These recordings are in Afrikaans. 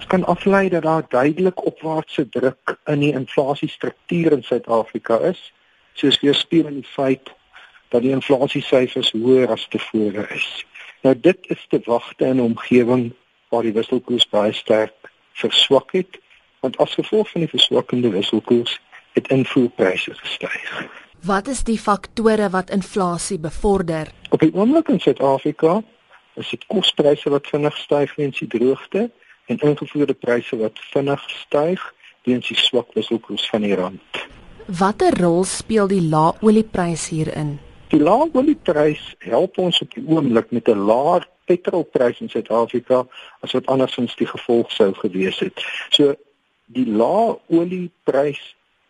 Dit kan aflei dat daar duidelik opwaartse druk in die inflasiestruktuur in Suid-Afrika is, soos weerspieël in die feit dat die inflasiesyfers hoër as tevore is. Nou dit is te wagte in 'n omgewing waar die wisselkoers baie sterk verswak het, want as gevolg van die verswakkende wisselkoers het invoerpryse gestyg. Wat is die faktore wat inflasie bevorder? Op die oomblik in Suid-Afrika is dit kospryse wat vinnig styg weens die droogte en ingevoerde pryse wat vinnig styg weens die swak wisselkoers van die rand. Watter rol speel die lae olieprys hierin? Die lae olieprys help ons op die oomblik met 'n laer petrolprys in Suid-Afrika as wat andersins die gevolg sou gewees het. So die lae olieprys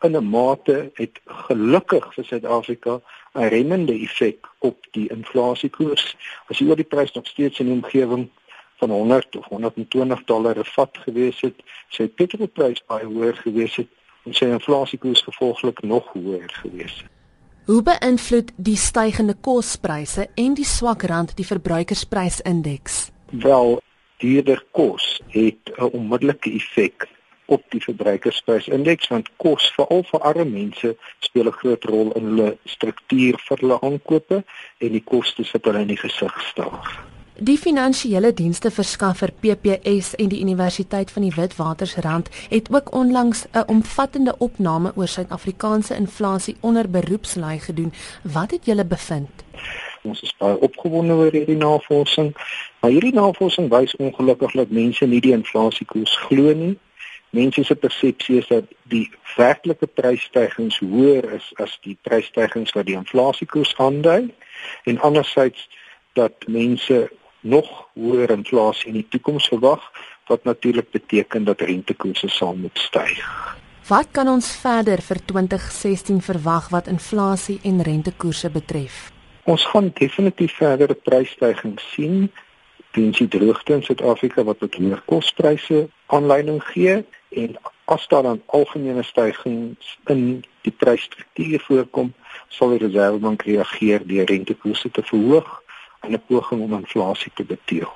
in 'n mate het gelukkig vir Suid-Afrika 'n remmende effek op die inflasiekoers. As die olieprys nog steeds in die omgewing van 100 of 120 dollar per vat gewees het, sy petrolprys baie hoër gewees het en sy inflasiekoers gevolglik nog hoër gewees het. Hoe beïnvloed die stygende kospryse en die swak rand die verbruikersprysindeks? Wel, dierder kos het 'n onmiddellike effek op die verbruikersprysindeks want kos veral vir arme mense speel 'n groot rol in hulle struktuur vir hulle aankope en die kostes wat hulle in die gesig staar. Die finansiële dienste verskaffer PPS en die Universiteit van die Witwatersrand het ook onlangs 'n omvattende opname oor Suid-Afrikaanse inflasie onder beroepslui gedoen. Wat het julle bevind? Ons is baie opgewonde oor hierdie navorsing. Maar hierdie navorsing wys ongelukkig dat mense nie die inflasiekoers glo nie. Mense se persepsie is dat die werklike prysstygings hoër is as die prysstygings wat die inflasiekoers aandui en andersins dat mense nog hoër inflasie in die toekoms verwag wat natuurlik beteken dat rentekoerse sal moet styg. Wat kan ons verder vir 2016 verwag wat inflasie en rentekoerse betref? Ons gaan definitief verdere prysstygings sien. Die droogte in Suid-Afrika wat met meer kospryse aanleiding gee en as daar dan algemene stygings in die prysstruktuur voorkom, sal die Reserwebank reageer deur rentekoerse te verhoog in 'n poging om inflasie te beteël.